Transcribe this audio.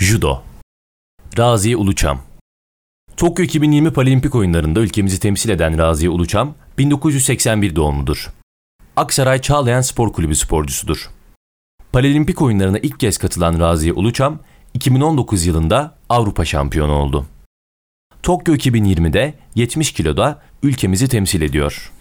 Judo Raziye Uluçam Tokyo 2020 Paralimpik oyunlarında ülkemizi temsil eden Raziye Uluçam, 1981 doğumludur. Aksaray Çağlayan Spor Kulübü sporcusudur. Paralimpik oyunlarına ilk kez katılan Raziye Uluçam, 2019 yılında Avrupa şampiyonu oldu. Tokyo 2020'de 70 kiloda ülkemizi temsil ediyor.